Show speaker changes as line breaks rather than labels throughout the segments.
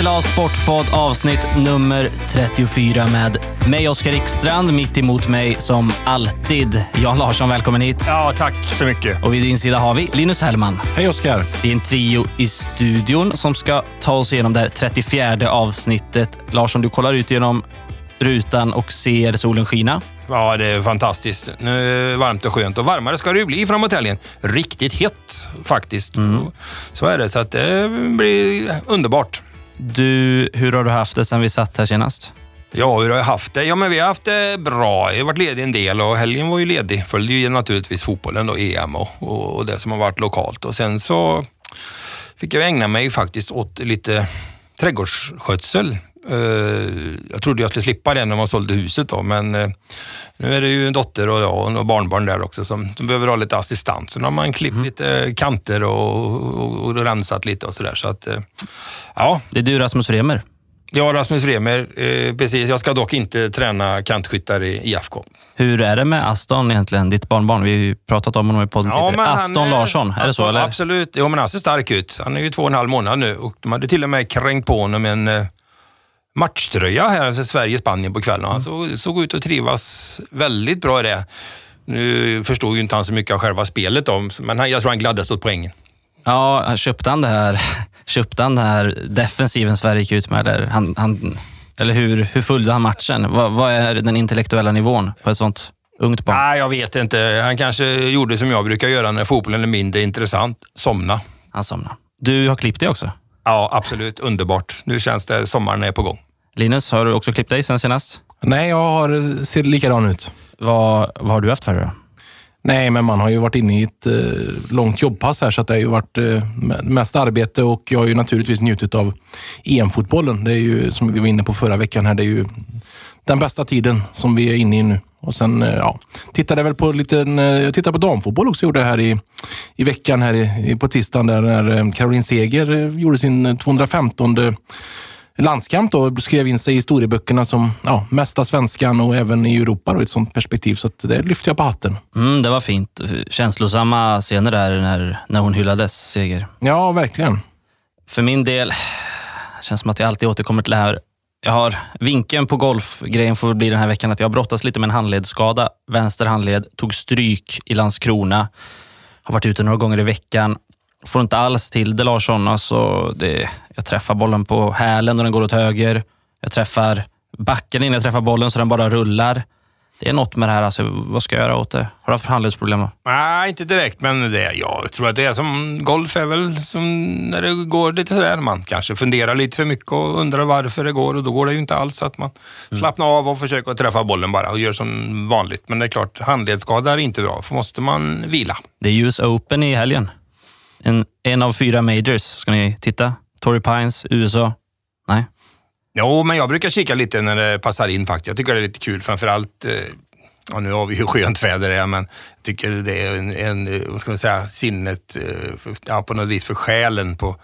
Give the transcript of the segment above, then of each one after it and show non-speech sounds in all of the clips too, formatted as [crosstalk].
SLA Sportpodd avsnitt nummer 34 med mig Oskar Ekstrand. Mitt emot mig som alltid Jan Larsson. Välkommen hit.
Ja, tack så mycket.
Och vid din sida har vi Linus Hellman.
Hej Oskar.
Vi är en trio i studion som ska ta oss igenom det här 34 avsnittet. Larsson, du kollar ut genom rutan och ser solen skina.
Ja, det är fantastiskt. Nu är det varmt och skönt och varmare ska det ju bli framåt helgen. Riktigt hett faktiskt. Så är det, så att det blir underbart.
Du, hur har du haft det sen vi satt här senast?
Ja, hur har jag haft det? Ja, men vi har haft det bra. Jag har varit ledig en del och helgen var ju ledig. Följde ju naturligtvis fotbollen då, EM och, och, och det som har varit lokalt. Och sen så fick jag ägna mig faktiskt åt lite trädgårdsskötsel. Eh, jag trodde jag skulle slippa det när man sålde huset då, men eh, nu är det ju en dotter och jag och barnbarn där också som, som behöver ha lite assistans. Så nu har man klippt lite kanter och, och, och rensat lite och sådär. Så att, eh, ja,
Det är du, Rasmus Fremer.
Ja, Rasmus Vremer, eh, precis. Jag ska dock inte träna kantskyttar i IFK.
Hur är det med Aston egentligen, ditt barnbarn? Vi har ju pratat om honom i podden tidigare.
han
Aston
är-
Larsson, är det så eller?
Absolut. Jo, men han ser stark ut. Han är ju två och en halv månad nu och de hade till och med kränkt på honom en matchtröja här för Sverige-Spanien på kvällen. Han såg, såg ut att trivas väldigt bra i det. Nu förstod ju inte han så mycket av själva spelet, om, men han, jag tror han gladdes åt poängen.
Ja, köpte han det här, [laughs] köpte han det här defensiven Sverige gick ut med? Eller, han, han, eller hur, hur följde han matchen? Vad, vad är den intellektuella nivån på ett sånt ungt barn?
Nej, jag vet inte. Han kanske gjorde som jag brukar göra när fotbollen är mindre intressant. Somna.
Han somnade. Du har klippt dig också.
Ja, absolut. Underbart. Nu känns det sommaren är på gång.
Linus, har du också klippt dig sen senast?
Nej, jag har, ser likadan ut.
Vad, vad har du haft för dig då?
Nej, men man har ju varit inne i ett eh, långt jobbpass här så att det har ju varit eh, mest arbete och jag har ju naturligtvis njutit av EM-fotbollen. Det är ju, som vi var inne på förra veckan här, det är ju den bästa tiden som vi är inne i nu. Och sen, eh, ja, tittade väl på lite, jag tittade på damfotboll också, gjorde jag här i, i veckan här på tisdagen där när eh, Caroline Seger eh, gjorde sin 215 landskamp då, och skrev in sig i historieböckerna som ja, mesta svenskan och även i Europa då, i ett sånt perspektiv. Så det lyfter jag på hatten.
Mm, det var fint. Känslosamma scener där när, när hon hyllades seger.
Ja, verkligen.
För min del, det känns som att jag alltid återkommer till det här. Jag har vinkeln på golfgrejen får bli den här veckan att jag brottas lite med en handledsskada. Vänster handled, tog stryk i Landskrona. Har varit ute några gånger i veckan. Får inte alls till det Larsson. Alltså, det, jag träffar bollen på hälen och den går åt höger. Jag träffar backen innan jag träffar bollen så den bara rullar. Det är något med det här. Alltså, vad ska jag göra åt det? Har du haft handledsproblem? då?
Nej, inte direkt, men det, jag tror att det är som golf är väl som när det går lite sådär. Man kanske funderar lite för mycket och undrar varför det går och då går det ju inte alls. Att man slappnar av och försöker att träffa bollen bara och gör som vanligt. Men det är klart, handledsskada är inte bra, för måste man vila.
Det är US Open i helgen. En, en av fyra majors. Ska ni titta? Torrey Pines, USA.
Jo, men jag brukar kika lite när det passar in faktiskt. Jag tycker det är lite kul, framförallt eh, Ja, nu har vi ju [laughs] skönt väder här, men jag tycker det är en, en eh, vad ska man säga, sinnet eh, för, ja, på något vis för själen på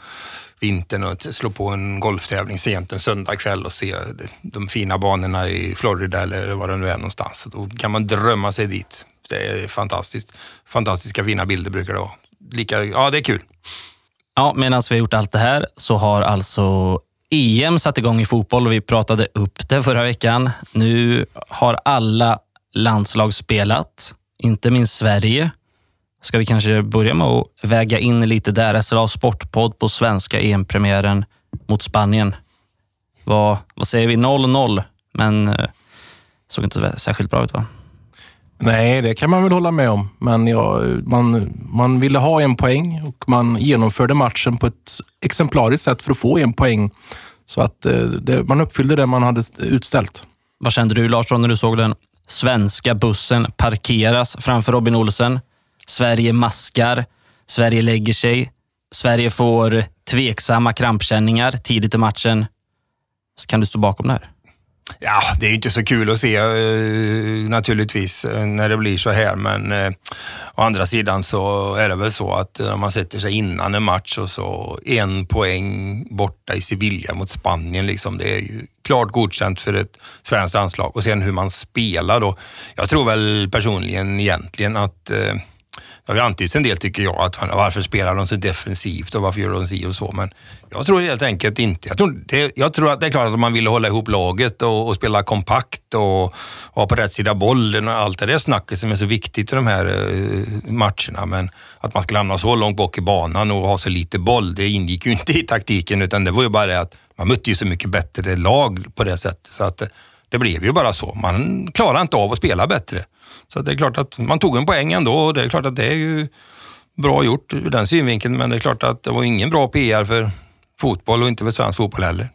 vintern och att slå på en golftävling sent en söndagkväll och se de, de fina banorna i Florida eller var det nu är någonstans. Då kan man drömma sig dit. Det är fantastiskt. Fantastiska fina bilder brukar det vara. Lika, ja, det är kul.
Ja, medan vi har gjort allt det här så har alltså EM satte igång i fotboll och vi pratade upp det förra veckan. Nu har alla landslag spelat, inte minst Sverige. Ska vi kanske börja med att väga in lite där. SLA Sportpodd på svenska EM-premiären mot Spanien. Vad, vad säger vi? 0-0, men eh, såg inte särskilt bra ut va?
Nej, det kan man väl hålla med om. Men ja, man, man ville ha en poäng och man genomförde matchen på ett exemplariskt sätt för att få en poäng. Så att eh, det, man uppfyllde det man hade utställt.
Vad kände du Larsson när du såg den svenska bussen parkeras framför Robin Olsen? Sverige maskar, Sverige lägger sig, Sverige får tveksamma krampkänningar tidigt i matchen. Så kan du stå bakom det här?
Ja, det är inte så kul att se eh, naturligtvis eh, när det blir så här, men eh, å andra sidan så är det väl så att eh, när man sätter sig innan en match och så en poäng borta i Sevilla mot Spanien, liksom, det är ju klart godkänt för ett svenskt anslag och sen hur man spelar då. Jag tror väl personligen egentligen att eh, det har ju antytts en del tycker jag, att varför spelar de så defensivt och varför gör de si och så. Men jag tror helt enkelt inte. Jag tror, det, jag tror att det är klart att man vill hålla ihop laget och, och spela kompakt och vara på rätt sida bollen och allt det där snacket som är så viktigt i de här uh, matcherna. Men att man skulle hamna så långt bak i banan och ha så lite boll, det ingick ju inte i taktiken utan det var ju bara det att man mötte ju så mycket bättre lag på det sättet. Så att det blev ju bara så. Man klarar inte av att spela bättre. Så det är klart att man tog en poäng ändå och det är klart att det är ju bra gjort ur den synvinkeln. Men det är klart att det var ingen bra PR för fotboll och inte för svensk fotboll heller.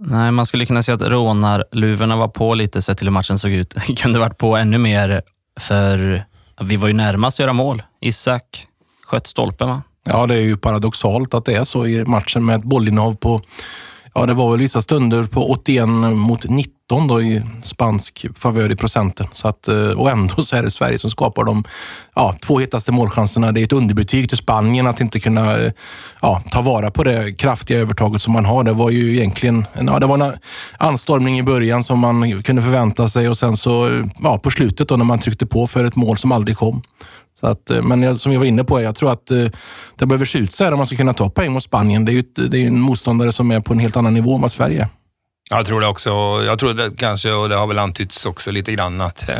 Nej, man skulle kunna säga att rånarluvorna var på lite sett till hur matchen såg ut. [laughs] Det kunde varit på ännu mer för vi var ju närmast att göra mål. Isak sköt stolpen va?
Ja, det är ju paradoxalt att det är så i matchen med ett bollinnehav på Ja, det var väl vissa stunder på 81 mot 19 då i spansk favör i procenten. Så att, eh, och ändå så är det Sverige som skapar de ja, två hetaste målchanserna. Det är ett underbetyg till Spanien att inte kunna eh, ja, ta vara på det kraftiga övertaget som man har. Det var ju egentligen ja, det var en anstormning i början som man kunde förvänta sig och sen så eh, ja, på slutet då när man tryckte på för ett mål som aldrig kom. Så att, eh, men som jag var inne på, jag tror att eh, det behöver se ut så här om man ska kunna ta poäng mot Spanien. Det är ju det är en motståndare som är på en helt annan nivå än vad Sverige är.
Jag tror det också. Jag tror det kanske, och det har väl antytts också lite grann, att eh,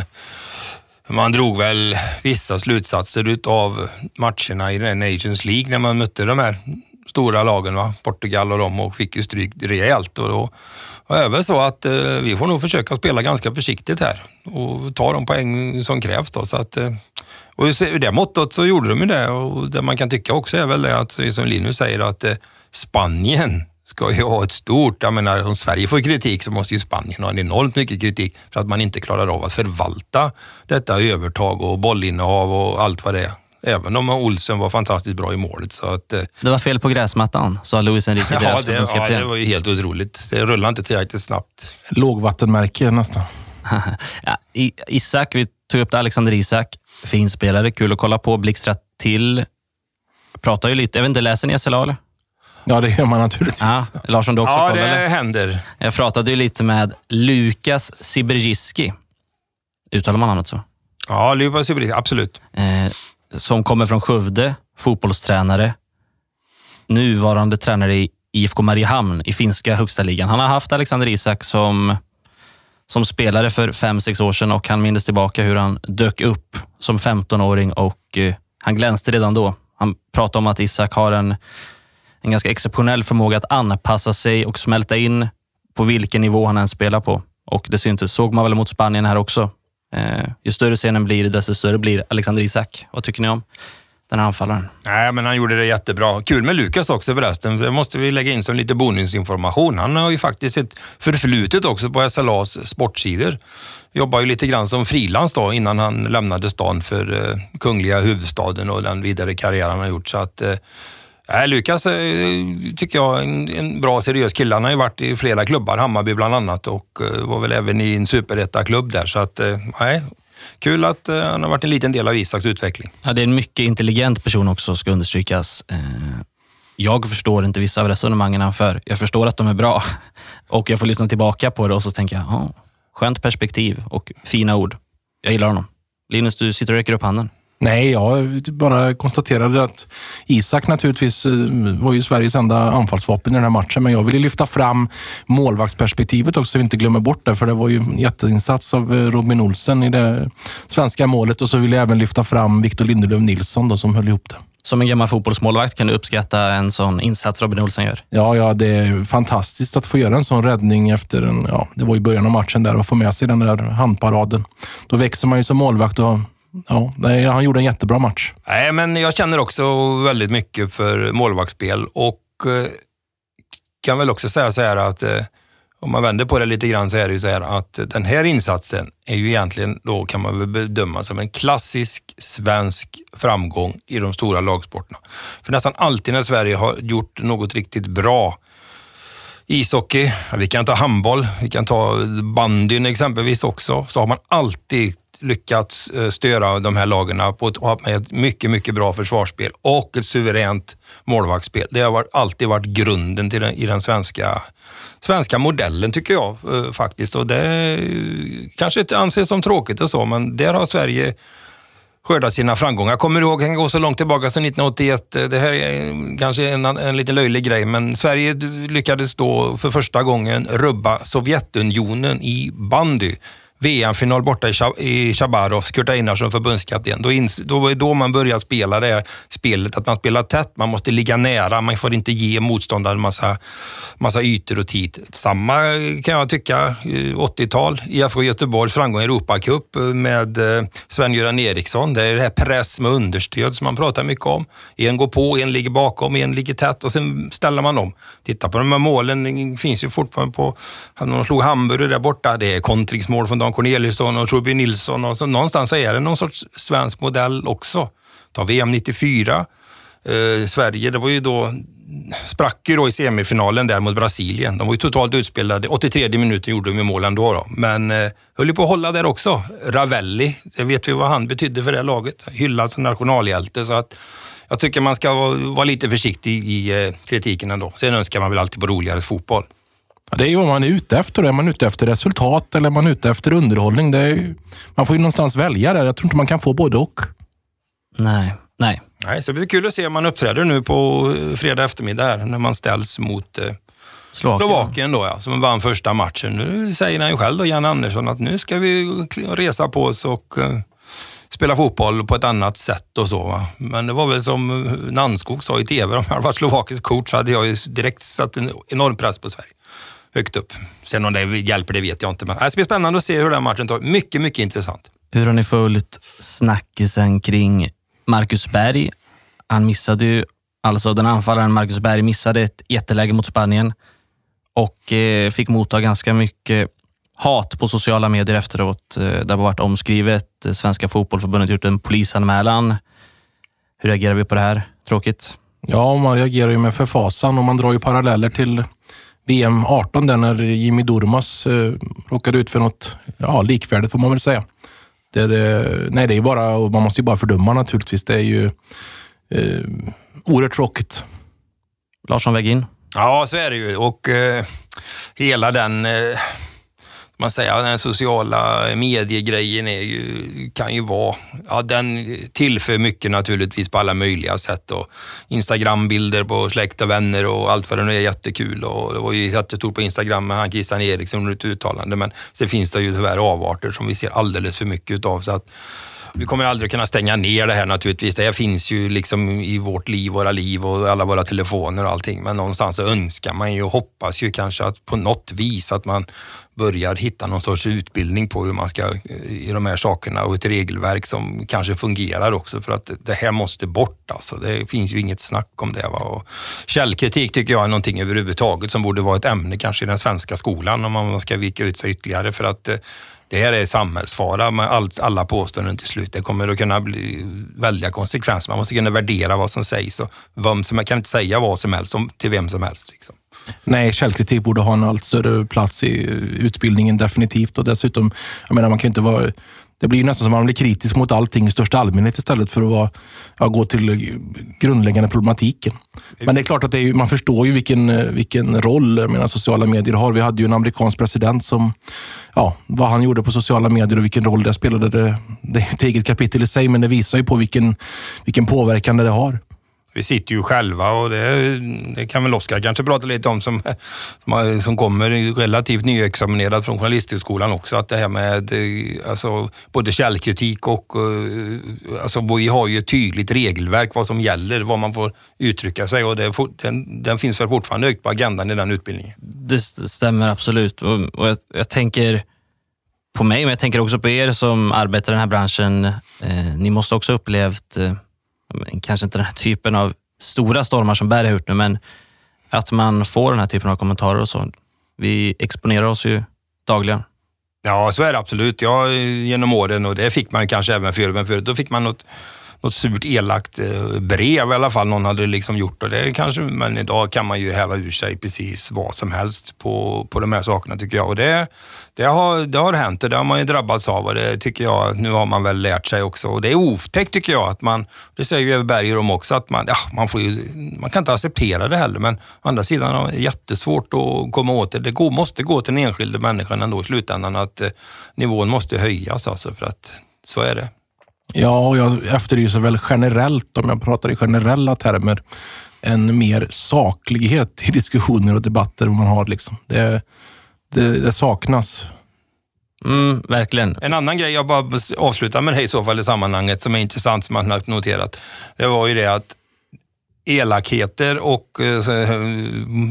man drog väl vissa slutsatser av matcherna i Nations League när man mötte de här stora lagen, va? Portugal och dem, och fick ju stryk rejält. Och då var det väl så att eh, vi får nog försöka spela ganska försiktigt här och ta de poäng som krävs. Då, så att, eh, och ur det måttet så gjorde de ju det och det man kan tycka också är väl det att, som Linus säger, att eh, Spanien ska ju ha ett stort, jag menar om Sverige får kritik så måste ju Spanien ha en enormt mycket kritik för att man inte klarar av att förvalta detta övertag och bollinnehav och allt vad det är. Även om Olsen var fantastiskt bra i målet. Så att, eh,
det var fel på gräsmattan, sa Luis Enrique,
ja, deras det, ja, det var ju helt otroligt. Det rullade inte tillräckligt snabbt.
Lågvattenmärke nästan. [laughs]
ja, Isak, vi tog upp det, Alexander Isak. Fin spelare, kul att kolla på. Blixtrat till. Pratar ju lite, jag vet inte, läser ni SLA eller?
Ja, det gör man naturligtvis.
Ja, Larsson, du också
Ja, det händer.
Jag pratade ju lite med Lukas Sibergiski. Uttalar man namnet så?
Ja, Lukas Sibergiski, absolut.
Eh, som kommer från Skövde, fotbollstränare. Nuvarande tränare i IFK Mariehamn i finska högsta ligan. Han har haft Alexander Isak som som spelare för fem sex år sedan och han minns tillbaka hur han dök upp som 15-åring och eh, han glänste redan då. Han pratade om att Isak har en, en ganska exceptionell förmåga att anpassa sig och smälta in på vilken nivå han än spelar på. Och det syntes, såg man väl mot Spanien här också. Eh, ju större scenen blir, desto större blir Alexander Isak. Vad tycker ni om den här anfallaren.
Nej, men han gjorde det jättebra. Kul med Lukas också förresten. Det måste vi lägga in som lite bonusinformation. Han har ju faktiskt ett förflutet också på SLAs sportsidor. Jobbar ju lite grann som frilans då innan han lämnade stan för eh, kungliga huvudstaden och den vidare karriär han har gjort. Så att, eh, Lukas eh, tycker jag är en, en, bra seriös kille. Han har ju varit i flera klubbar, Hammarby bland annat och eh, var väl även i en superettaklubb där. Så att, eh, nej, kul att eh, han har varit en liten del av Isaks utveckling.
Ja, det är en mycket intelligent person också, ska understrykas. Eh, jag förstår inte vissa av resonemangen han för. Jag förstår att de är bra [laughs] och jag får lyssna tillbaka på det och så tänker jag, oh, skönt perspektiv och fina ord. Jag gillar honom. Linus, du sitter och räcker upp handen.
Nej, jag bara konstaterade att Isak naturligtvis eh, var ju Sveriges enda anfallsvapen i den här matchen, men jag ville lyfta fram målvaktsperspektivet också, så vi inte glömmer bort det, för det var ju en jätteinsats av eh, Robin Olsen i det svenska målet och så vill jag även lyfta fram Victor Lindelöf Nilsson då, som höll ihop det.
Som en gammal fotbollsmålvakt kan du uppskatta en sån insats Robin Olsen gör?
Ja, ja, det är fantastiskt att få göra en sån räddning efter en, ja, det var i början av matchen där och få med sig den där handparaden. Då växer man ju som målvakt och ja, nej, han gjorde en jättebra match.
Nej, men jag känner också väldigt mycket för målvaktsspel och eh, kan väl också säga så här att eh, om man vänder på det lite grann så är det ju så här att den här insatsen är ju egentligen, då kan man väl bedöma som en klassisk svensk framgång i de stora lagsporterna. För nästan alltid när Sverige har gjort något riktigt bra ishockey, vi kan ta handboll, vi kan ta bandyn exempelvis också, så har man alltid lyckats eh, störa de här lagarna på ett, med ett mycket, mycket bra försvarsspel och ett suveränt målvaktsspel. Det har varit, alltid varit grunden till den, i den svenska, svenska modellen tycker jag eh, faktiskt. Och det eh, kanske inte anses som tråkigt och så, men där har Sverige skördat sina framgångar. Kommer du ihåg, kan gå så långt tillbaka som 1981. Det här är kanske en, en lite löjlig grej, men Sverige lyckades då för första gången rubba Sovjetunionen i bandy. VM-final borta i Chabarov, Kurt Einarsson förbundskapten. Då, då var då man började spela det här spelet, att man spelar tätt, man måste ligga nära, man får inte ge motståndaren massa, massa ytor och tid. Samma kan jag tycka, eh, 80-tal, IFK Göteborgs framgång i Europacup eh, med eh, Sven-Göran Eriksson. Det är det här press med understöd som man pratar mycket om. En går på, en ligger bakom, en ligger tätt och sen ställer man om. Titta på de här målen, det finns ju fortfarande på, När de slog Hamburg där borta, det är kontringsmål från dem. Dan Corneliusson och Torbjörn Nilsson. Och så någonstans så är det någon sorts svensk modell också. Ta VM 94. Eh, Sverige, det var ju då sprack ju då i semifinalen där mot Brasilien. De var ju totalt utspelade. 83 minuter gjorde de i mål ändå. Då. Men eh, höll ju på att hålla där också. Ravelli, det vet vi vad han betydde för det laget. Hyllad som nationalhjälte. Så att jag tycker man ska vara, vara lite försiktig i eh, kritiken ändå. Sen önskar man väl alltid på roligare fotboll.
Ja, det är ju vad man är ute efter. Är man ute efter resultat eller är man ute efter underhållning? Det är, man får ju någonstans välja där. Jag tror inte man kan få både och.
Nej, nej.
Nej, så det blir kul att se om man uppträder nu på eh, fredag eftermiddag när man ställs mot eh, Slovakien. Slovakien då ja, som vann första matchen. Nu säger han ju själv då, Jan Andersson, att nu ska vi resa på oss och uh, spela fotboll på ett annat sätt och så. Va? Men det var väl som Nannskog sa i TV, om jag hade varit slovakisk coach så hade jag ju direkt satt en enorm press på Sverige högt upp. Sen om det hjälper, det vet jag inte. Men det ska bli spännande att se hur den matchen tar. Mycket, mycket intressant.
Hur har ni följt snackisen kring Marcus Berg? Han missade ju, alltså den anfallaren Marcus Berg missade ett jätteläge mot Spanien och eh, fick motta ganska mycket hat på sociala medier efteråt. Eh, det har varit omskrivet. Svenska fotbollförbundet gjort en polisanmälan. Hur reagerar vi på det här? Tråkigt?
Ja, man reagerar ju med förfasan och man drar ju paralleller till VM 18 där när Jimmy Durmas eh, råkade ut för något ja, likvärdigt får man väl säga. Det, det, nej, det är bara, och man måste ju bara fördöma naturligtvis. Det är ju eh, oerhört tråkigt.
Larsson väg in.
Ja, så är det ju. Och eh, hela den eh, man säger, den sociala mediegrejen är ju, kan ju vara, ja, den tillför mycket naturligtvis på alla möjliga sätt. Och Instagrambilder på släkt och vänner och allt vad det nu är jättekul. Och det var ju jättestort på Instagram med han Christian Eriksson ett uttalande. Men sen finns det ju tyvärr avarter som vi ser alldeles för mycket utav. Så att, vi kommer aldrig kunna stänga ner det här naturligtvis. Det här finns ju liksom i vårt liv, våra liv och alla våra telefoner och allting. Men någonstans så önskar man ju och hoppas ju kanske att på något vis att man börjar hitta någon sorts utbildning på hur man ska eh, i de här sakerna och ett regelverk som kanske fungerar också för att det här måste bort. Alltså. Det finns ju inget snack om det. Va? Och källkritik tycker jag är någonting överhuvudtaget som borde vara ett ämne kanske i den svenska skolan om man ska vika ut sig ytterligare för att eh, det här är samhällsfara med all, alla påståenden till slut. Det kommer att kunna bli väldiga konsekvenser. Man måste kunna värdera vad som sägs och vem som, man kan inte säga vad som helst om, till vem som helst. Liksom.
Nej, källkritik borde ha en allt större plats i utbildningen definitivt. Och dessutom, jag menar, man kan inte vara det blir nästan som att man blir kritisk mot allting i största allmänhet istället för att vara, ja, gå till grundläggande problematiken. Men det är klart att är, man förstår ju vilken, vilken roll mina sociala medier har. Vi hade ju en amerikansk president som, ja, vad han gjorde på sociala medier och vilken roll det spelade. Det, det är ett eget kapitel i sig, men det visar ju på vilken, vilken påverkan det har
vi sitter ju själva och det, det kan väl Oskar kanske prata lite om som, som, som kommer relativt nyexaminerad från Journalisthögskolan också. Att det här med eh, alltså, både källkritik och eh, alltså, vi har ju ett tydligt regelverk vad som gäller, vad man får uttrycka sig och det, den, den finns väl fortfarande högt på agendan i den utbildningen.
Det stämmer absolut och, och jag, jag tänker på mig, men jag tänker också på er som arbetar i den här branschen. Eh, ni måste också upplevt eh, kanske inte den här typen av stora stormar som Berg har gjort nu, men att man får den här typen av kommentarer och så. Vi exponerar oss ju dagligen.
Ja, så är det absolut. Ja, genom åren och det fick man kanske även förr, men förut då fick man något något surt elakt eh, brev i alla fall någon hade liksom gjort. Och det kanske, men idag kan man ju häva ur sig precis vad som helst på, på de här sakerna tycker jag. Och det, det, har, det har hänt och det har man ju drabbats av och det tycker jag, nu har man väl lärt sig också. Och det är otäckt tycker jag att man, det säger ju Berger om också, att man, ja, man, får ju, man kan inte acceptera det heller. Men å andra sidan är det jättesvårt att komma åt det. Det går, måste gå till den enskilde människan ändå i slutändan att eh, nivån måste höjas alltså för att så är det.
Ja, och jag efterlyser väl generellt, om jag pratar i generella termer, en mer saklighet i [laughs] diskussioner och debatter man har. Liksom. Det, det, det saknas.
Mm, verkligen.
En annan grej, jag bara avslutar med det i så fall i sammanhanget, som är intressant, som man har noterat. Det var ju det att elakheter och eh,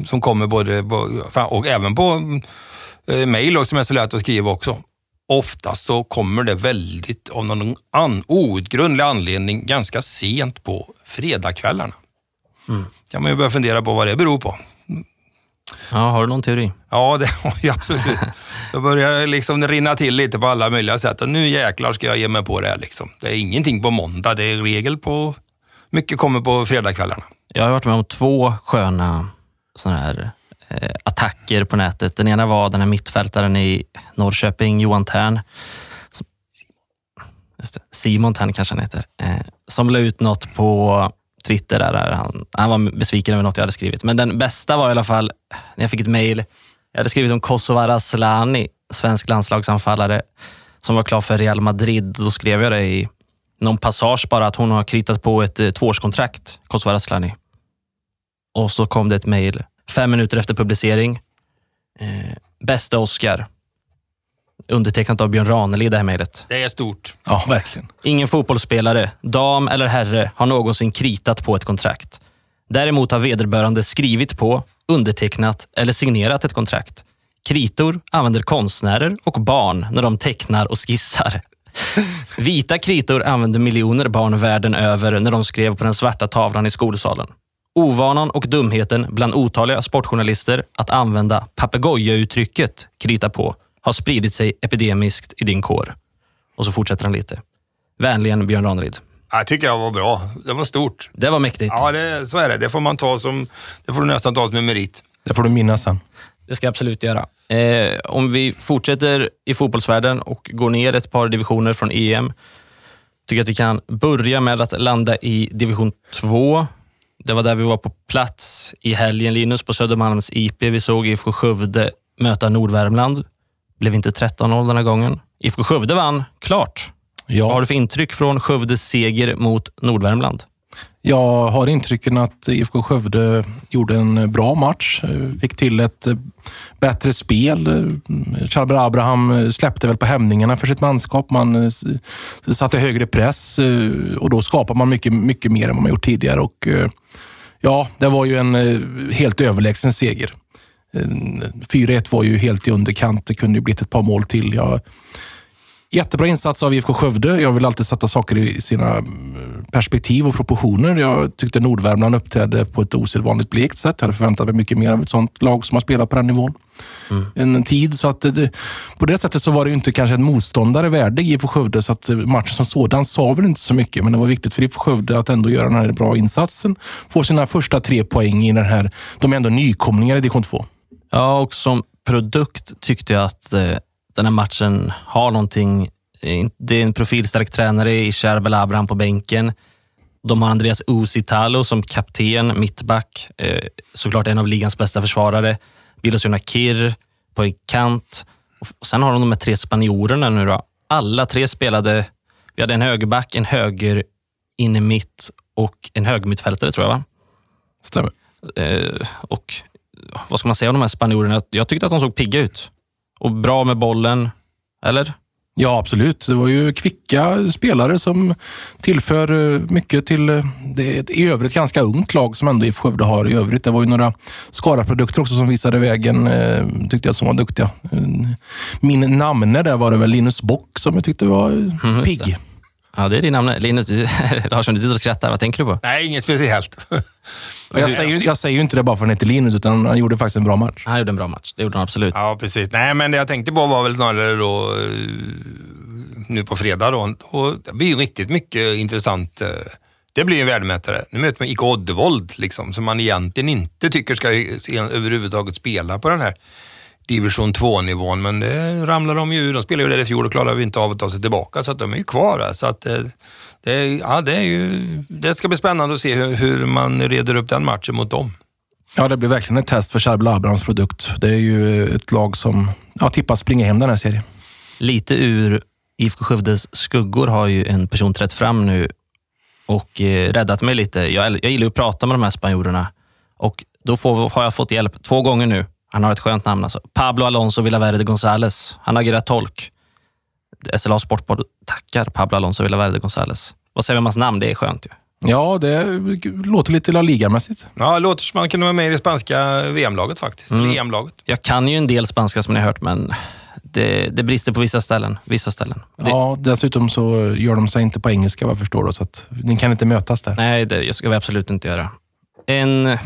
som kommer både och även på eh, mejl som är så lätt att skriva också. Oftast så kommer det väldigt, av någon an, outgrundlig anledning, ganska sent på fredagskvällarna. Mm. kan man ju börja fundera på vad det beror på.
Ja, har du någon teori?
Ja, det har jag absolut. Då börjar det liksom rinna till lite på alla möjliga sätt. Och nu jäklar ska jag ge mig på det här. Liksom. Det är ingenting på måndag, det är regel på... Mycket kommer på fredagskvällarna.
Jag har varit med om två sköna såna här Eh, attacker på nätet. Den ena var den här mittfältaren i Norrköping, Johan Tern. Simon Tern kanske han heter. Eh, som la ut något på Twitter. Där, han, han var besviken över något jag hade skrivit. Men den bästa var i alla fall när jag fick ett mejl. Jag hade skrivit om Kosova Asllani, svensk landslagsanfallare som var klar för Real Madrid. Då skrev jag det i någon passage bara att hon har kritat på ett eh, tvåårskontrakt, Kosova Asllani. Och så kom det ett mejl fem minuter efter publicering. Eh, bästa Oscar. Undertecknat av Björn Ranelid, det här mejlet.
Det är stort.
Ja, verkligen.
Ingen fotbollsspelare, dam eller herre, har någonsin kritat på ett kontrakt. Däremot har vederbörande skrivit på, undertecknat eller signerat ett kontrakt. Kritor använder konstnärer och barn när de tecknar och skissar. Vita kritor använde miljoner barn världen över när de skrev på den svarta tavlan i skolsalen. Ovanan och dumheten bland otaliga sportjournalister att använda papegojauttrycket krita på har spridit sig epidemiskt i din kår. Och så fortsätter han lite. Vänligen Björn Ranelid.
Jag tycker jag var bra. Det var stort.
Det var mäktigt.
Ja, det, så är det. Det får man ta som, det får du nästan ta som en merit.
Det får du minnas sen.
Det ska jag absolut göra. Eh, om vi fortsätter i fotbollsvärlden och går ner ett par divisioner från EM, tycker jag att vi kan börja med att landa i division 2. Det var där vi var på plats i helgen, Linus, på Södermalms IP. Vi såg IFK Skövde möta Nordvärmland. Blev inte 13-0 den här gången. IFK Skövde vann, klart. Ja. Vad har du för intryck från Skövdes seger mot Nordvärmland?
Jag har intrycken att IFK Skövde gjorde en bra match. Fick till ett bättre spel. Charber Abraham släppte väl på hämningarna för sitt manskap. Man satte högre press eh, och då skapar man mycket, mycket mer än vad man gjort tidigare. Och eh, ja, det var ju en eh, helt överlägsen seger. 4-1 var ju helt i underkant. Det kunde ju blivit ett par mål till. Jag Jättebra insats av IFK Skövde. Jag vill alltid sätta saker i sina mm, perspektiv och proportioner. Jag tyckte Nordvärmland uppträdde på ett osedvanligt blekt sätt. Jag hade förväntat mig mycket mer av ett sånt lag som har spelat på den nivån mm. en tid. Så att det, på det sättet så var det inte kanske en motståndare värdig IFK Skövde, så att matchen som sådan sa väl inte så mycket. Men det var viktigt för IFK Skövde att ändå göra den här bra insatsen. Få sina första tre poäng i den här... De är ändå nykomlingar i division 2.
Ja, och som produkt tyckte jag att eh, den här matchen har någonting. Det är en profilstark tränare i Sherbel Abraham på bänken. De har Andreas Usitalo som kapten, mittback. Eh, såklart en av ligans bästa försvarare. Bilos Kir på en kant. Och sen har de de här tre spanjorerna nu. Då. Alla tre spelade... Vi hade en högerback, en höger inne mitt och en högermittfältare, tror jag. Va?
Stämmer.
Eh, och vad ska man säga om de här spanjorerna? Jag tyckte att de såg pigga ut och bra med bollen, eller?
Ja, absolut. Det var ju kvicka spelare som tillför eh, mycket till eh, det i övrigt ganska ungt lag som ändå IFK Skövde har i övrigt. Det var ju några Skara-produkter också som visade vägen, eh, tyckte jag, som var duktiga. Min namne där var det väl Linus Bock som jag tyckte var mm, pigg.
Ja, det är din namn. Linus, [laughs] Larsson, du sitter och skrattar. Vad tänker du på?
Nej, inget speciellt.
jag, säger, jag säger ju inte det bara för att han heter Linus, utan han gjorde faktiskt en bra match.
Han gjorde en bra match. Det gjorde han absolut.
Ja, precis. Nej, men det jag tänkte på var väl snarare då eh, nu på fredag. Då, och det blir riktigt mycket intressant. Eh, det blir en värdemätare. Nu möter man IK Oddevold, liksom, som man egentligen inte tycker ska överhuvudtaget spela på den här division 2-nivån, men det ramlar de ju ur. De spelade ju där i fjol och klarade inte av att ta sig tillbaka, så att de är ju kvar. Så att, eh, det, ja, det, är ju, det ska bli spännande att se hur, hur man reder upp den matchen mot dem.
Ja, det blir verkligen ett test för Charbel Abrahams produkt. Det är ju ett lag som ja, tippas springa hem den här serien.
Lite ur IFK Skövdes skuggor har ju en person trätt fram nu och eh, räddat mig lite. Jag, jag gillar att prata med de här spanjorerna och då får, har jag fått hjälp två gånger nu. Han har ett skönt namn. Alltså. Pablo Alonso Villaverde González. Han har agerat tolk. SLA Sportboard tackar Pablo Alonso Villaverde González. Vad säger vi om hans namn? Det är skönt ju.
Ja, det låter lite La Liga-mässigt.
Ja, det låter som man kunde vara med i det spanska VM-laget faktiskt.
Mm.
EM-laget.
Jag kan ju en del spanska som ni har hört, men det, det brister på vissa ställen. Vissa ställen. Det,
Ja, dessutom så gör de sig inte på engelska vad jag förstår. Då, så att ni kan inte mötas där.
Nej, det ska vi absolut inte göra. En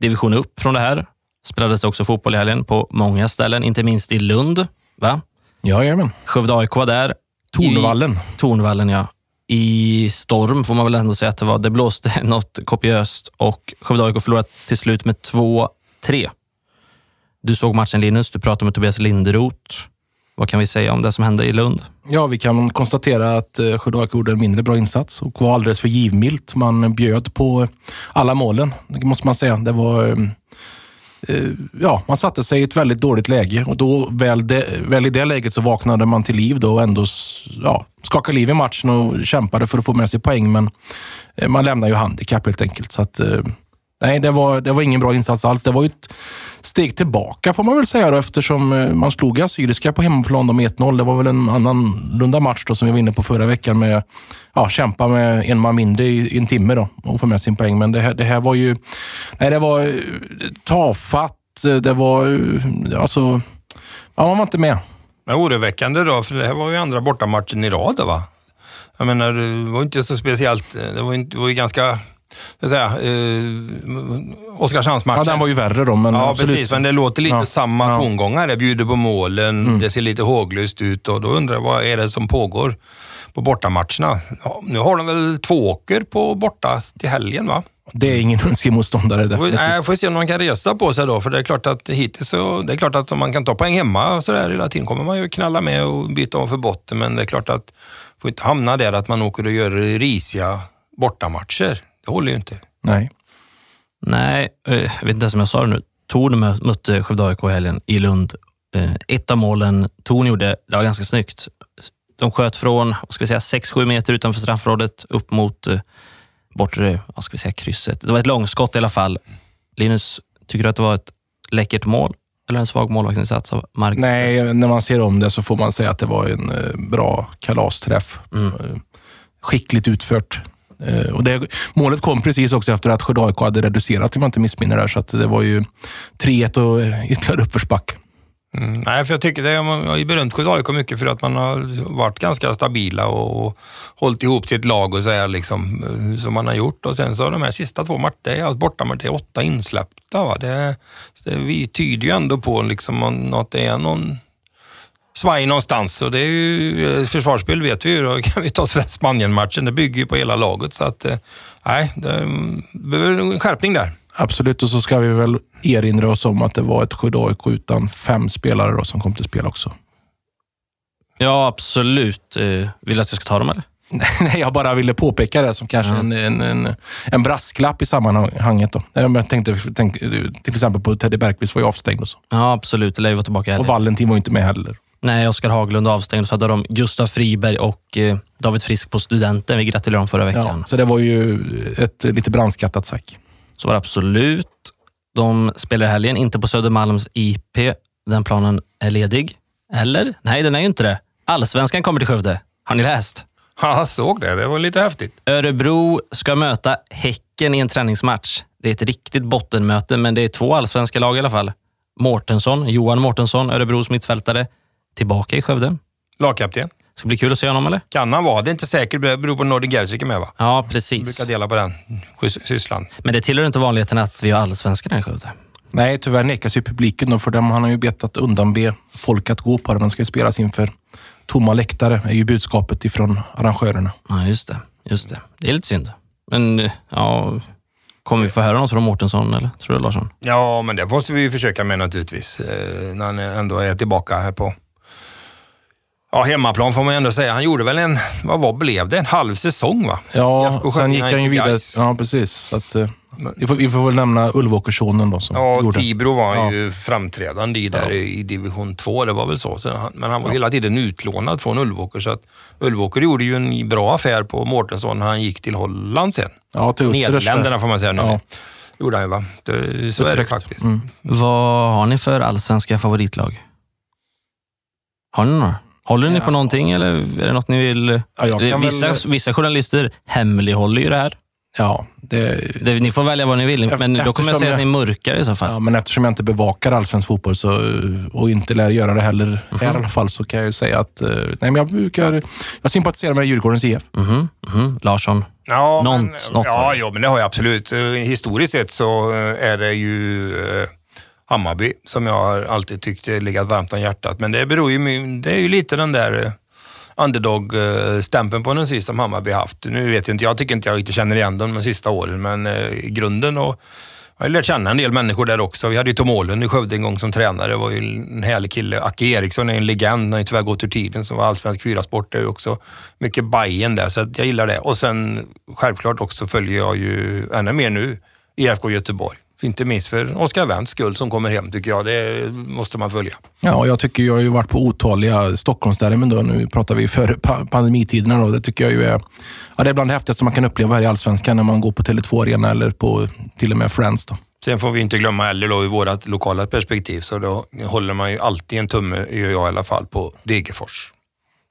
division upp från det här spelades det också fotboll i helgen på många ställen, inte minst i Lund. Va?
Jajamän.
Skövde AIK var där.
Tornvallen.
I Tornvallen, ja. I storm får man väl ändå säga att det var. Det blåste [laughs] något kopiöst och Skövde AIK förlorade till slut med 2-3. Du såg matchen Linus, du pratade med Tobias Linderoth. Vad kan vi säga om det som hände i Lund?
Ja, vi kan konstatera att eh, Skövde AIK gjorde en mindre bra insats och var alldeles för givmilt. Man bjöd på alla målen, det måste man säga. Det var... Eh, ja, man satte sig i ett väldigt dåligt läge och då väl, de, väl i det läget så vaknade man till liv då och ändå ja, skakade liv i matchen och kämpade för att få med sig poäng. Men eh, man lämnar ju handikapp helt enkelt. Så att, eh, nej, det var, det var ingen bra insats alls. Det var ju ett steg tillbaka får man väl säga då, eftersom eh, man slog Assyriska på hemmaplan med 1-0. Det var väl en annorlunda match då, som vi var inne på förra veckan med ja, kämpa med en man mindre i, i en timme då, och få med sin poäng. Men det här, det här var ju nej, det var eh, tafatt. Det var eh, alltså... Ja, man var inte med.
Men oroväckande då, för det här var ju andra bortamatchen i rad va? Jag menar, det var inte så speciellt. Det var, inte, det var ju ganska, säga, eh, Oskarshamnsmatchen.
Ja, den var ju värre då, men
Ja,
absolut.
precis. Men det låter lite
Ja.
samma
Ja. Mm.
tongångar. Det bjuder på målen, det ser lite håglöst ut och då undrar jag vad är det som pågår på bortamatcherna? Ja, nu har de väl två åker på borta till helgen va?
Det är ingen önskemotståndare definitivt.
Nej, får se om man kan resa på sig då, för det är klart att hittills så, det är klart att om man kan ta poäng hemma och så där hela tiden kommer man ju knalla med och byta om för botten, men det är klart att får inte hamna där att man åker och gör risiga bortamatcher. Det håller ju inte.
Nej.
Nej, eh, jag vet inte ens om jag sa det nu. Torn mö- mötte Skövde AIK i helgen i Lund. Eh, Ett av målen Torn gjorde, det var ganska snyggt. De sköt från vad ska vi säga, 6-7 meter utanför straffområdet upp mot eh, bortre vad ska vi säga, krysset. Det var ett långskott i alla fall. Linus, tycker du att det var ett läckert mål eller en svag målvaktsinsats av Mark?
Nej, när man ser om det så får man säga att det var en bra kalasträff.
Mm.
Skickligt utfört. Eh, och det, målet kom precis också efter att Skövde AIK hade reducerat, om jag inte missminner där. Så att det var ju 3-1 och ytterligare uppförsback.
Mm. Nej, för jag tycker det, man har ju berömt Skövde AIK mycket för att man har varit ganska stabila och, och hållit ihop sitt lag och så här liksom, eh, som man har gjort. Och sen så de här sista två matcherna, det är allt borta, med det är åtta insläppta. Va? Det, det, vi tyder ju ändå på liksom att det är någon svaj någonstans. Och det är ju, eh, försvarsspel vet vi ju, då kan vi ta Spanien-matchen, det bygger ju på hela laget. Så att, eh, nej, det mm, behöver en skärpning där.
Absolut, och så ska vi väl erinra oss om att det var ett Skövde AIK utan fem spelare då, som kom till spel också.
Ja, absolut. Eh, Vill du att jag ska ta dem eller? [laughs]
Nej, jag bara ville påpeka det som kanske
Ja.
en, en, en, en brasklapp i sammanhanget. Då. Jag tänkte, tänkte till exempel på Teddy Bergqvist var ju avstängd och så.
Ja, absolut. Det lär ju vara tillbaka i
Och. Valentin var ju inte med heller.
Nej, Oskar Haglund avstängd. Så hade de Gustav Friberg och eh, David Frisk på Studenten. Vi gratulerade dem förra veckan.
Ja, så det var ju ett lite brandskattat sack.
Så var det absolut. De spelar i helgen, inte på Södermalms IP. Den planen är ledig. Eller? Nej, den är ju inte det. Allsvenskan kommer till Skövde. Har ni läst? [laughs]
Ja, såg det. Det var lite häftigt.
Örebro ska möta Häcken i en träningsmatch. Det är ett riktigt bottenmöte, men det är två allsvenska lag i alla fall. Mårtensson, Johan Mårtensson, Örebros mittfältare, tillbaka i Skövde.
Lagkapten.
Ska bli kul att se honom, eller?
Kan han vara. Det är inte säkert. Det beror på Nordin Gerzik är med va?
Ja,
Vi
precis.
brukar dela på den sys- sysslan.
Men det tillhör inte vanligheten att vi har allsvenskan i Skövde.
Nej, tyvärr nekas ju publiken då, för dem han har ju bett att undanbe folk att gå på det. Den ska ju spelas inför tomma läktare, är ju budskapet ifrån arrangörerna.
Ja, just det. Just det. Det är lite synd. Men ja, kommer vi få höra något från Mårtensson, eller? Tror du, Larsson?
Ja, men det måste vi ju försöka med naturligtvis. Eh, när han ändå är tillbaka här på ja, hemmaplan får man ändå säga. Han gjorde väl en, vad var, blev det? En halv säsong va?
Ja, sen gick han ju vidare. Ja, precis. Så att, eh, Vi får, vi får väl nämna Ulvåkerssonen då som
Ja,
gjorde.
Tibro var
Ja.
ju framträdande i, där i division 2, det var väl så. så han, men han var hela tiden utlånad från Ulvåker, så att Ulvåker gjorde ju en bra affär på Mårtensson när han gick till Holland sen.
Ja, till.
Nederländerna får man säga nu.
Ja.
gjorde han ju va? Det, så är det faktiskt.
Mm.
Vad har ni för allsvenska favoritlag? Har ni några? Håller ni på någonting eller är det något ni vill...
Ja, jag kan
vissa,
väl-
vissa journalister hemlighåller ju det här.
Ja, det,
Det, ni får välja vad ni vill, men då kommer jag
Eftersom
säga att
jag-
ni mörkar i så fall.
ja, men eftersom jag inte bevakar allsvensk fotboll så, och inte lär göra det heller
Mhm.
här i alla fall så kan jag ju säga att eh, nej, men jag brukar... Jag sympatiserar med Djurgårdens IF.
Mhm, mhm. Larsson?
Ja,
Något-
men,
något
ja,
det.
ja, men det har jag absolut. Eh, Historiskt sett så eh, är det ju eh, Hammarby som jag alltid tyckt legat varmt om hjärtat. Men det beror ju, det är ju lite den där eh, underdog-stämpeln eh, på den vis som Hammarby haft. Nu vet jag inte, jag tycker inte jag riktigt känner igen dem de sista åren, men eh, i grunden och jag har lärt känna en del människor där också. Vi hade ju Tom Åhlund i Skövde en gång som tränare. Det var ju en härlig kille. Acke Eriksson är en legend. Han har ju tyvärr gått ur tiden som var allsvensk fyrasport. Också mycket Bajen där, så jag gillar det. Och sen självklart också följer jag ju ännu mer nu IFK Göteborg. Inte minst för Oskar Wendts skull som kommer hem tycker jag. Det måste man följa.
Ja, jag tycker jag har ju varit på otaliga Stockholmsderbyn. Nu pratar vi före pa- pandemitiderna. Då. Det tycker jag ju är, ja, det är bland det häftigaste man kan uppleva här i Allsvenskan när man går på Tele2 Arena eller på till och med Friends. Då.
Sen får vi inte glömma heller då i vårt lokala perspektiv, så då håller man ju alltid en tumme, gör jag i alla fall, på Degerfors.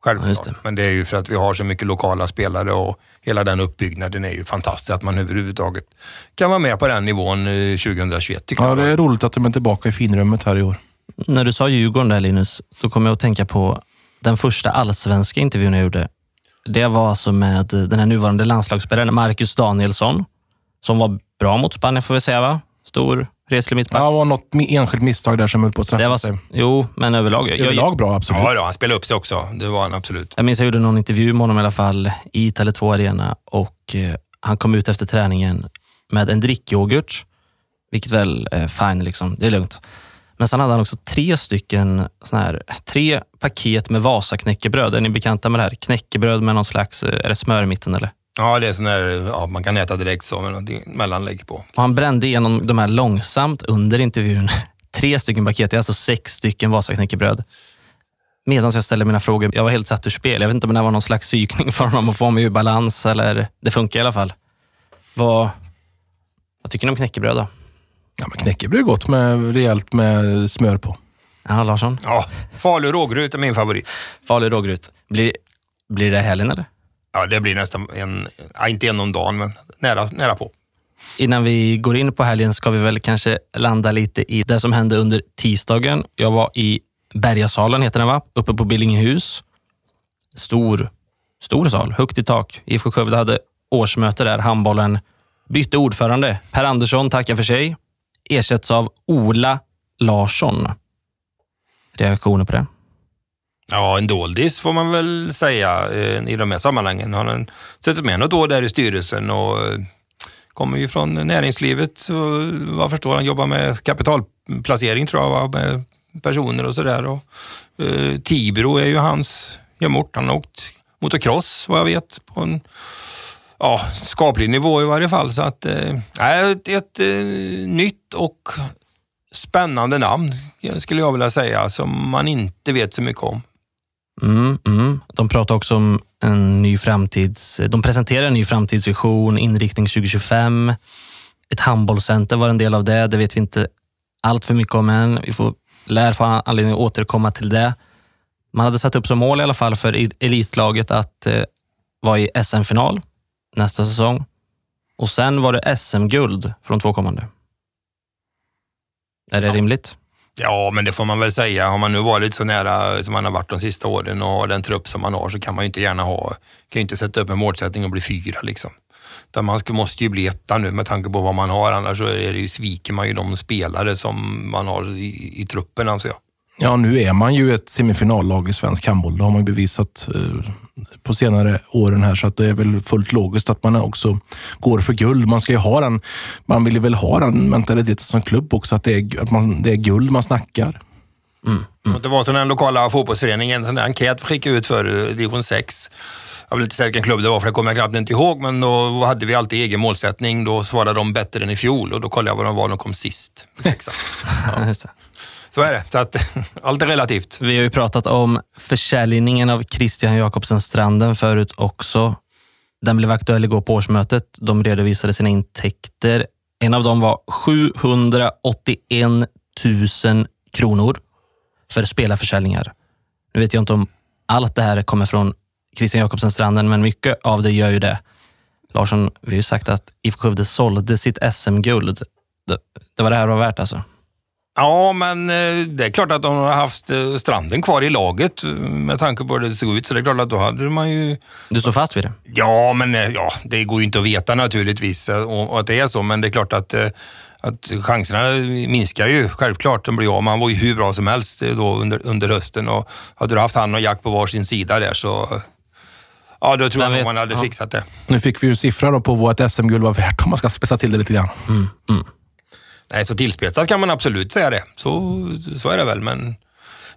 Självklart.
det.
Men det är ju för att vi har så mycket lokala spelare och hela den uppbyggnaden är ju fantastisk. Att man överhuvudtaget kan vara med på den nivån eh, 2021 tycker
Ja, det är roligt att de är tillbaka i finrummet här i år.
När du sa Djurgården där Linus, då kom jag att tänka på den första allsvenska intervjun jag gjorde. Det var alltså med den här nuvarande landslagsspelaren Marcus Danielsson, som var bra mot Spanien får vi säga va? Stor, reslig mittback.
Ja, det var något enskilt misstag där som höll på att
det
straffa
var,
sig.
jo, men överlag. Jag, jag,
Överlag bra, absolut.
Ja, då, han spelade upp sig också. Det var han absolut.
jag minns jag gjorde någon intervju med honom i alla fall i Tele2 Arena och eh, han kom ut efter träningen med en drickyoghurt, vilket väl är fine, liksom. det är lugnt. Men sen hade han också tre stycken såna här, tre paket med Vasa-knäckebröd. Är ni bekanta med det här? Knäckebröd med någon slags, eh, är det smör i mitten eller?
Ja, det är sån där, ja, man kan äta direkt så med mellanlägg på.
Och han brände igenom de här långsamt under intervjun. [laughs] Tre stycken paket, det är alltså sex stycken Vasa-knäckebröd. Medan jag ställde mina frågor, jag var helt satt ur spel. Jag vet inte om det var någon slags psykning för honom att få mig ur balans, eller det funkar i alla fall. Vad, vad tycker ni om knäckebröd då?
Ja, men knäckebröd är gott med rejält med smör på.
Ja, Larsson?
Ja, Falu rågryt är min favorit.
Falu rågryt. Blir, blir det helgen eller?
Ja, det blir nästan en, ja, inte en om dagen, men nära, nära på.
Innan vi går in på helgen ska vi väl kanske landa lite i det som hände under tisdagen. Jag var i Bergasalen, heter den va? Uppe på Billingehus. Stor, stor sal, högt i tak. IFK Skövde hade årsmöte där. Handbollen bytte ordförande. Per Andersson tackar för sig. Ersätts av Ola Larsson. Reaktioner på det?
Ja, en doldis får man väl säga eh, i de här sammanhangen. Han har suttit med något år där i styrelsen och eh, kommer ju från näringslivet. Så vad förstår han jobbar med kapitalplacering tror jag, med personer och sådär. Eh, Tibro är ju hans hemort. Han har åkt motocross vad jag vet på en ja, skaplig nivå i varje fall. Så att, eh, ett, ett eh, nytt och spännande namn skulle jag vilja säga som man inte vet så mycket om.
Mm, mm. De pratar också om en ny framtids... De presenterar en ny framtidsvision, inriktning 2025. Ett handbollscenter var en del av det. Det vet vi inte allt för mycket om än. Vi får, lär få anledning att återkomma till det. Man hade satt upp som mål i alla fall för elitlaget att eh, vara i SM-final nästa säsong. Och sen var det SM-guld för de två kommande. Är det rimligt?
Ja, men det får man väl säga. Har man nu varit så nära som man har varit de sista åren och har den trupp som man har så kan man ju inte gärna ha, kan ju inte sätta upp en målsättning och bli fyra liksom. Utan man ska, måste ju bli etta nu med tanke på vad man har, annars så är det ju, sviker man ju de spelare som man har i, i truppen anser jag.
Ja, nu är man ju ett semifinallag i svensk handboll. Det har man ju bevisat eh, på senare åren här, så att det är väl fullt logiskt att man också går för guld. Man ska ju ha den, man vill ju väl ha den mentaliteten som klubb också, att det är, att man, det är guld man snackar.
Och Det var som den lokala fotbollsföreningen, en enkät skickade ut för eh, division 6. jag vill inte säga vilken klubb det var för det kommer jag knappt inte ihåg, men då hade vi alltid egen målsättning. Då svarade de bättre än i fjol och då kollade jag vad de var de kom sist. Sexan. [laughs]
Ja.
Så är det. Så att, [laughs] allt är relativt.
Vi har ju pratat om försäljningen av Christian Jakobsen Stranden förut också. Den blev aktuell igår på årsmötet. De redovisade sina intäkter. En av dem var 781 000 kronor för spelarförsäljningar. Nu vet jag inte om allt det här kommer från Christian Jakobsen Stranden, men mycket av det gör ju det. Larsson, vi har ju sagt att IFK Skövde sålde sitt SM-guld. Det, det var det här var värt alltså.
Ja, men eh, det är klart att de har haft eh, stranden kvar i laget eh, med tanke på hur det såg ut. Så det är klart att då hade man ju...
Du står fast vid det?
Ja, men ja, det går ju inte att veta naturligtvis och att det är så, men det är klart att att chanserna minskar ju självklart. De blir av. Man var ju hur bra som helst då under, under hösten och hade du haft han och Jack på varsin sida där så Ja, då tror jag att man hade ja. fixat det.
Nu fick vi ju siffror på vad ett SM-guld var värt om man ska spetsa till det lite grann. Mm, mm.
Nej, så tillspetsat kan man absolut säga det. Så, så är det väl, men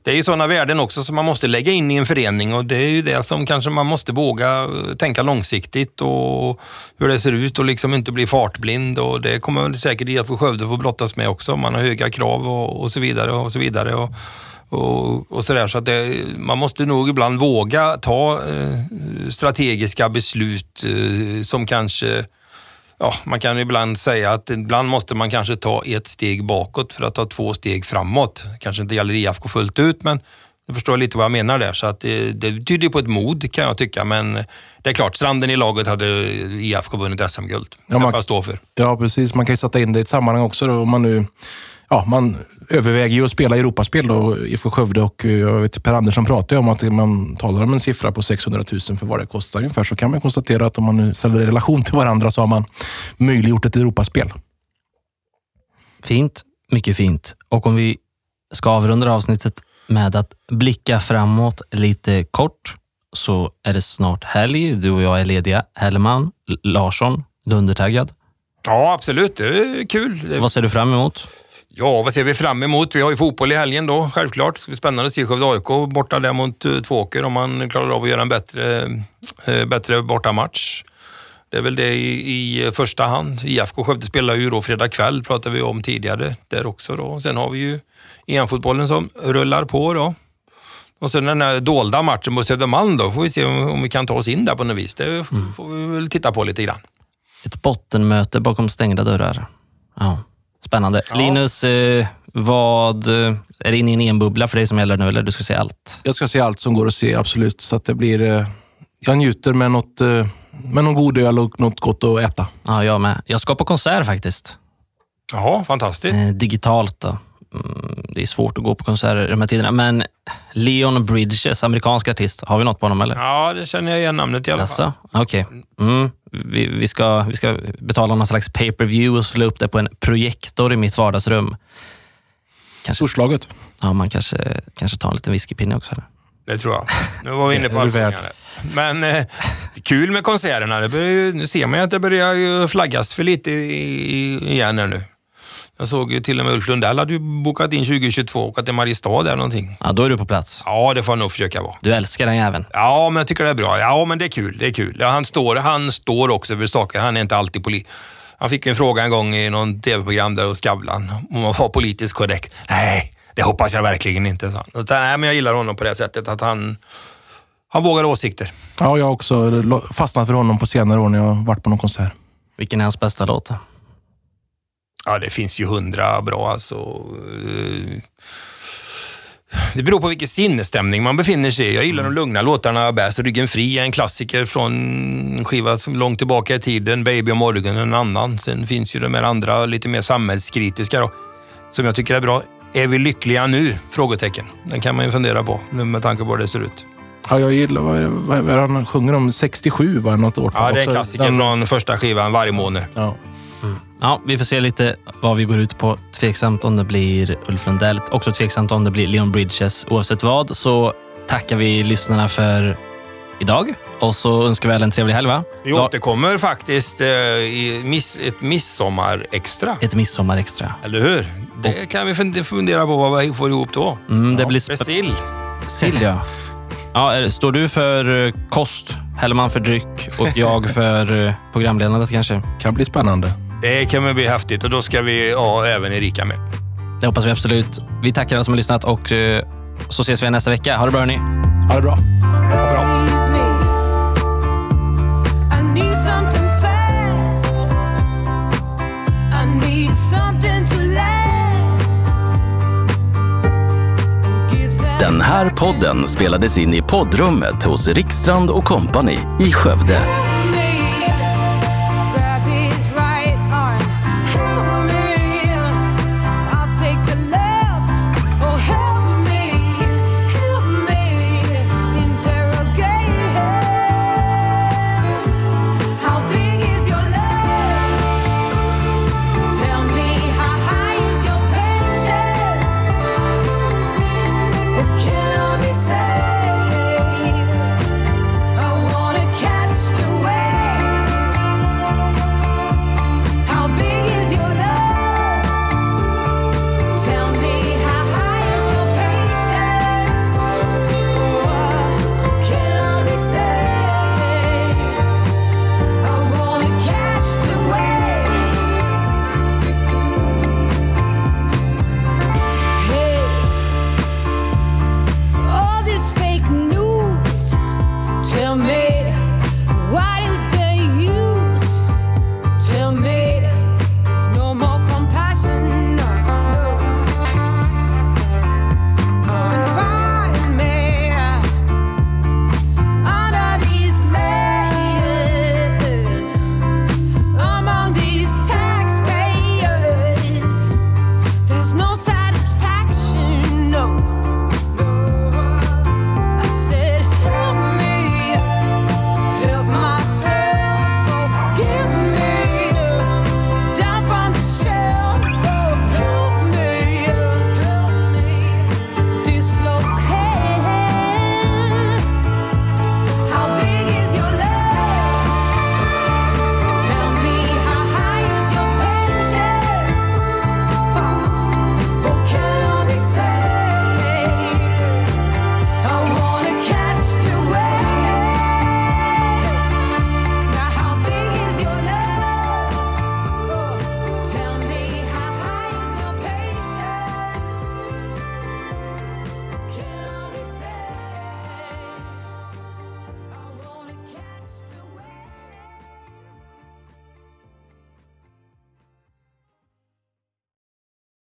det är ju sådana värden också som man måste lägga in i en förening och det är ju det som kanske man måste våga eh, tänka långsiktigt och hur det ser ut och liksom inte bli fartblind och det kommer man säkert IFK Skövde få brottas med också. Man har höga krav och, och så vidare och så vidare. Och, och, och sådär. Så att det, man måste nog ibland våga ta eh, strategiska beslut eh, som kanske ja, man kan ibland säga att ibland måste man kanske ta ett steg bakåt för att ta två steg framåt. Kanske inte gäller IFK fullt ut, men du förstår lite vad jag menar där. Så att det, det tyder på ett mod kan jag tycka, men det är klart, stranden i laget hade IFK vunnit SM-guld. Ja, man, stå för.
Ja, precis. Man kan ju sätta in det i ett sammanhang också. Då, om man nu ja, man överväger ju att spela Europaspel då, IFK Skövde och eh, jag vet, Per Andersson pratar om att man talar om en siffra på 600 000 för vad det kostar ungefär. Så kan man konstatera att om man nu ställer i relation till varandra så har man möjliggjort ett Europaspel.
Fint, mycket fint. Och om vi ska avrunda avsnittet med att blicka framåt lite kort så är det snart helg. Du och jag är lediga. Hellman, Larsson, du är undertaggad?
Ja, absolut. Det är kul.
Vad ser du fram emot?
Ja, vad ser vi fram emot? Vi har ju fotboll i helgen då, självklart. Det ska bli spännande att se Skövde AIK borta där mot uh, Tvååker om man klarar av att göra en bättre, uh, bättre bortamatch. Det är väl det i, i första hand. IFK Skövde spelar ju då fredag kväll, pratade vi om tidigare där också. Då. Sen har vi ju EM-fotbollen som rullar på. Då. Och sen den här dolda matchen på Södermalm då, får vi se om, om vi kan ta oss in där på något vis. Det mm. får vi väl titta på lite grann.
Ett bottenmöte bakom stängda dörrar. Ja. Spännande. Ja. Linus, eh, vad, eh, är det inne i en EM-bubbla för dig som gäller nu eller du ska se allt?
Jag ska se allt som går att se, absolut. Så att det blir, eh, jag njuter med något, med någon god öl och något gott att äta.
Ja, jag med. Jag ska på konsert faktiskt.
Jaha, fantastiskt.
digitalt då. Mm, det är svårt att gå på konserter i de här tiderna, men Leon Bridges, amerikansk artist. Har vi något på honom eller?
Ja, det känner jag igen namnet i alla fall.
Okej. Okay. Mm vi, vi, ska, vi ska betala någon slags pay-per-view och slå upp det på en projektor i mitt vardagsrum.
Storslaget.
Ja, man kanske, kanske tar en liten whiskypinne också. Eller?
Det tror jag. Nu var vi inne på allt. Men eh, kul med konserterna. Det börjar, nu ser man ju att det börjar flaggas för lite igen här nu. Jag såg ju till och med Ulf Lundell hade ju bokat in 2022 och åka till Mariestad eller någonting.
Ja, då är du på plats.
Ja, det får jag nog försöka vara.
Du älskar den jäveln.
Ja, men jag tycker det är bra. Ja, men det är kul. Det är kul. Ja, han, står, han står också för saker. Han är inte alltid poli... Han fick en fråga en gång i någon tv-program där hos Skavlan om att vara politiskt korrekt. Nej, det hoppas jag verkligen inte, sa han. Nej, men jag gillar honom på det sättet att han, han vågar åsikter.
Ja, jag har också fastnat för honom på senare år när jag har varit på någon konsert.
Vilken är hans bästa låt?
Ja, det finns ju hundra bra alltså. Eh, det beror på vilken sinnesstämning man befinner sig i. Jag gillar mm. de lugna låtarna. Bärs ryggen fri är en klassiker från en skiva som långt tillbaka i tiden. Baby och morgon en annan. Sen finns ju de här andra lite mer samhällskritiska då, som jag tycker är bra. Är vi lyckliga nu? Frågetecken. Den kan man ju fundera på med tanke på hur det ser ut.
Ja, jag gillar vad, vad, vad han sjunger om. 67 var det något år
Ja, det är en klassiker den... från första skivan, Varje måne.
Ja. Mm. Ja, vi får se lite vad vi går ut på. Tveksamt om det blir Ulf Lundell. Också tveksamt om det blir Leon Bridges. Oavsett vad så tackar vi lyssnarna för idag och så önskar vi alla en trevlig helg. Va?
Vi återkommer faktiskt eh, i miss, ett midsommarextra.
Ett midsommarextra.
Eller hur? Det kan vi fundera på vad vi får ihop då.
Mm, det ja. blir
sill.
Sill, ja. Ja, står du för eh, kost, Hellman för dryck och jag [laughs] för eh, programledandet kanske?
Kan bli spännande.
Det kan väl bli häftigt och då ska vi ha även Erika med.
Det hoppas vi absolut. Vi tackar alla som har lyssnat och eh, så ses vi igen nästa vecka. Ha det bra hörni.
Ha det bra.
Den här podden spelades in i poddrummet hos Rickstrand och Company i Skövde.